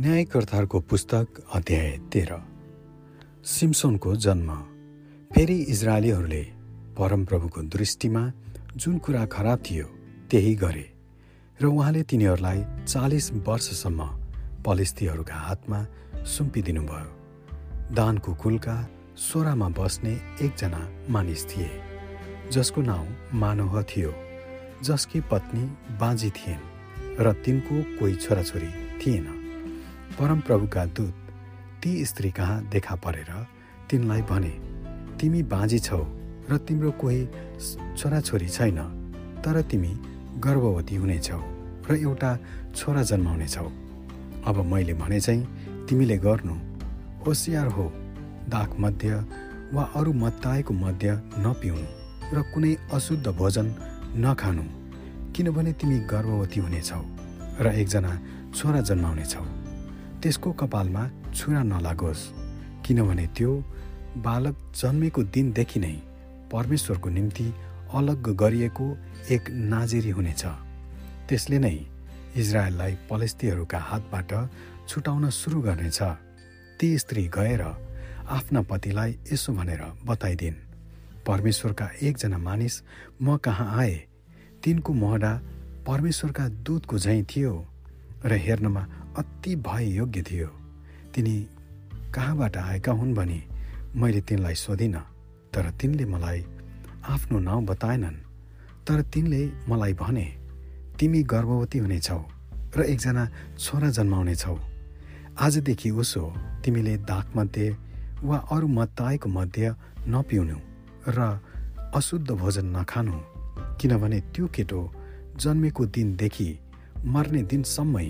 न्यायकर्ताहरूको पुस्तक अध्याय तेह्र। सिम्सोनको जन्म। फेरि इजरायलीहरूले परमप्रभुको दृष्टिमा जुन कुरा खराब थियो त्यही गरे र उहाँले तिनीहरूलाई चालिस वर्षसम्म पलिस्तीहरूका हातमा सुम्पिदिनुभयो। दानको कुलका सोरामा बस्ने एकजना मानिस थिए जसको नाउँ मानव थियो जसकी पत्नी बाँझी थिइन् र तिनको कोही छोराछोरी थिएन। परमप्रभुका दूत ती स्त्री कहाँ देखा परेर? तिनलाई भने तिमी बाँझी छौ र तिम्रो कोही छोराछोरी छैन तर तिमी गर्भवती हुनेछौ र एउटा छोरा जन्माउनेछौ अब मैले भने चाहिँ तिमीले गर्नु होसियार हो दाग मध्य वा अरू मत्ताएको मध्य नपिउनु र कुनै अशुद्ध भोजन नखानु किनभने तिमी गर्भवती हुनेछौ र एकजना छोरा जन्माउनेछौ त्यसको कपालमा छुरा नलागोस् किनभने त्यो बालक जन्मेको दिनदेखि नै परमेश्वरको निम्ति अलग गरिएको एक नाजेरी हुनेछ। त्यसले नै इजरायललाई पलेस्तीहरूका हातबाट छुटाउन सुरु गर्नेछ। ती स्त्री गएर आफ्ना पतिलाई यसो भनेर बताइदिन् परमेश्वरका एकजना मानिस म कहाँ आए? तिनको मोहडा परमेश्वरका दूतको झैँ थियो। र हेर्नमा अति भय योग्य थियो। तिनी कहाँबाट आएका हुन् भनी मैले तिनलाई सोधिनँ तर तिनले मलाई आफ्नो नाउँ बताएनन्। तर तिनले मलाई भने तिमी गर्भवती हुनेछौ र एकजना छोरा जन्माउनेछौ। आजदेखि उसो तिमीले दागमध्ये वा अरू मत्ताएको मध्य नपिउनु र अशुद्ध भोजन नखानु किनभने त्यो केटो जन्मेको दिनदेखि मर्ने दिनसम्मै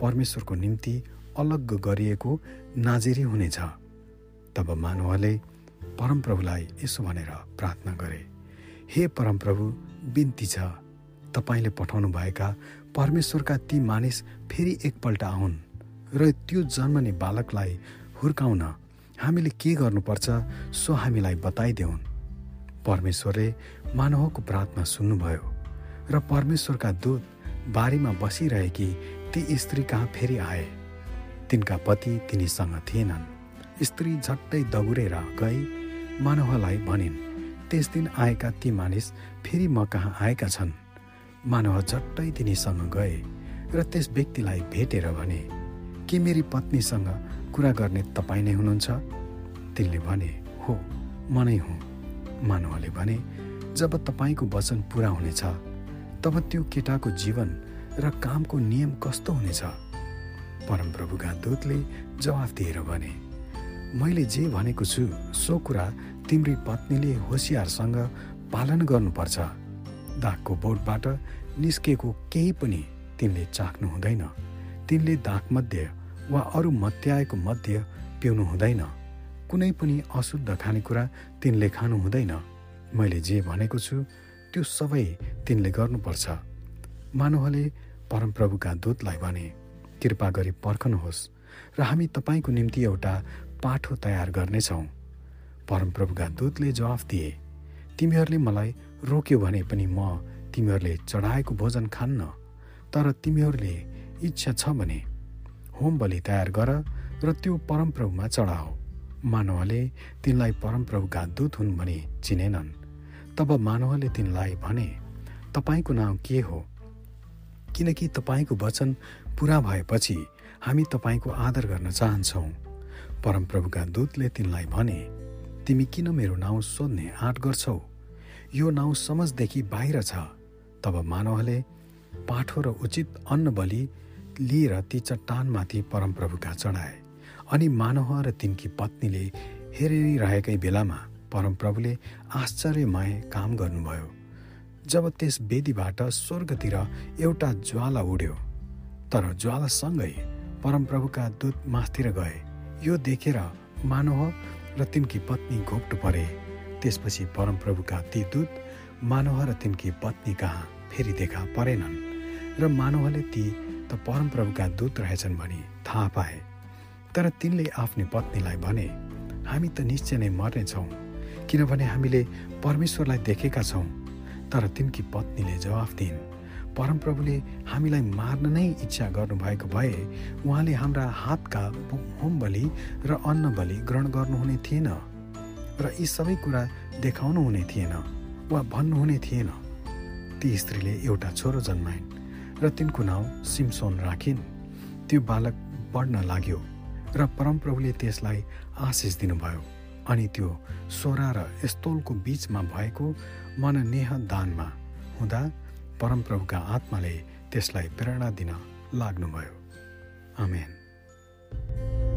परमेश्वरको निम्ति अलग गरिएको नाजिरी हुनेछ। तब मानवले परमप्रभुलाई यसो भनेर प्रार्थना गरे हे परमप्रभु बिन्ती छ। तपाईँले पठाउनु भएका परमेश्वरका ती मानिस फेरि एकपल्ट आउन् र त्यो जन्मने बालकलाई हुर्काउन हामीले के गर्नुपर्छ सो हामीलाई बताइदेऊन् परमेश्वरले मानवको प्रार्थना सुन्नुभयो र परमेश्वरका दूत बारीमा बसिरहेकी ती स्त्री कहाँ फेरि आए? तिनका पति तिनीसँग थिएनन्। स्त्री झट्टै दगुरेर गई मानवलाई भनिन् त्यस दिन आएका ती मानिस फेरि म कहाँ आएका छन्? मानव झट्टै तिनीसँग गए र त्यस व्यक्तिलाई भेटेर भने के मेरी पत्नीसँग कुरा गर्ने तपाईँ नै हुनुहुन्छ? तिनले भने हो म नै हुँ। मानवले भने जब तपाईँको वचन पुरा हुनेछ तब त्यो केटाको जीवन र कामको नियम कस्तो हुनेछ? परमप्रभुका दूतले जवाफ दिएर भने मैले जे भनेको छु सो कुरा तिम्री पत्नीले होसियारसँग पालन गर्नुपर्छ। दागको बोटबाट निस्केको केही पनि तिनले चाख्नु हुँदैन। तिनले दागमध्ये वा अरू मत्याएको मध्य पिउनु हुँदैन। कुनै पनि अशुद्ध खानेकुरा तिनले खानु हुँदैन। मैले जे भनेको छु त्यो सबै तिनले गर्नुपर्छ। मानवले परमप्रभुका दूतलाई भने कृपा गरी पर्खनुहोस् र हामी तपाईँको निम्ति एउटा पाठो तयार गर्नेछौँ। परमप्रभुका दूतले जवाफ दिए तिमीहरूले मलाई रोक्यो भने पनि म तिमीहरूले चढाएको भोजन खान्न तर तिमीहरूले इच्छा छ भने होम बलि तयार गर र त्यो परमप्रभुमा चढाओ। मानवले तिनलाई परमप्रभुका दूत हुन् भने चिनेनन्। तब मानवले तिनलाई भने तपाईँको नाउँ के हो? किनकि तपाईँको वचन पुरा भएपछि हामी तपाईँको आदर गर्न चाहन्छौँ। परमप्रभुका दूतले तिनलाई भने तिमी किन मेरो नाउँ सोध्ने आँट गर्छौ? यो नाउँ समझदेखि बाहिर छ। तब मानवले पाठो र उचित अन्न बलि लिएर ती चट्टानमाथि परमप्रभुका चढाए। अनि मानव र तिनकी पत्नीले हेरिरहेकै बेलामा परमप्रभुले आश्चर्यमय काम गर्नुभयो। जब त्यस वेदीबाट स्वर्गतिर एउटा ज्वाला उड्यो तर ज्वालासँगै परमप्रभुका दूत मासतिर गए। यो देखेर मानव र तिनकी पत्नी घोप्टो परे। त्यसपछि परमप्रभुका ती दूत मानव र तिनकी पत्नी कहाँ फेरि देखा परेनन् र मानवले ती त परमप्रभुका दूत रहेछन् भनी थाहा पाए। तर तिनले आफ्नी पत्नीलाई भने हामी त निश्चय नै मर्नेछौँ। किनभने हामीले परमेश्वरलाई देखेका छौँ तर तिनकी पत्नीले जवाफ दिइन्। परमप्रभुले हामीलाई मार्न नै इच्छा गर्नुभएको भए उहाँले हाम्रा हातका होम बलि र अन्न बलि ग्रहण गर्नुहुने थिएन र यी सबै कुरा देखाउनु हुने थिएन वा भन्नुहुने थिएन। ती स्त्रीले एउटा छोरो जन्माइन् र तिनको नाउँ सिमसोन राखिन्। त्यो बालक बढ्न लाग्यो र परमप्रभुले त्यसलाई आशिष दिनुभयो। अनि त्यो सोरा र यस्तोलको बिचमा भएको मननेह दानमा हुँदा परमप्रभुका आत्माले त्यसलाई प्रेरणा दिन लाग्नुभयो। आमेन।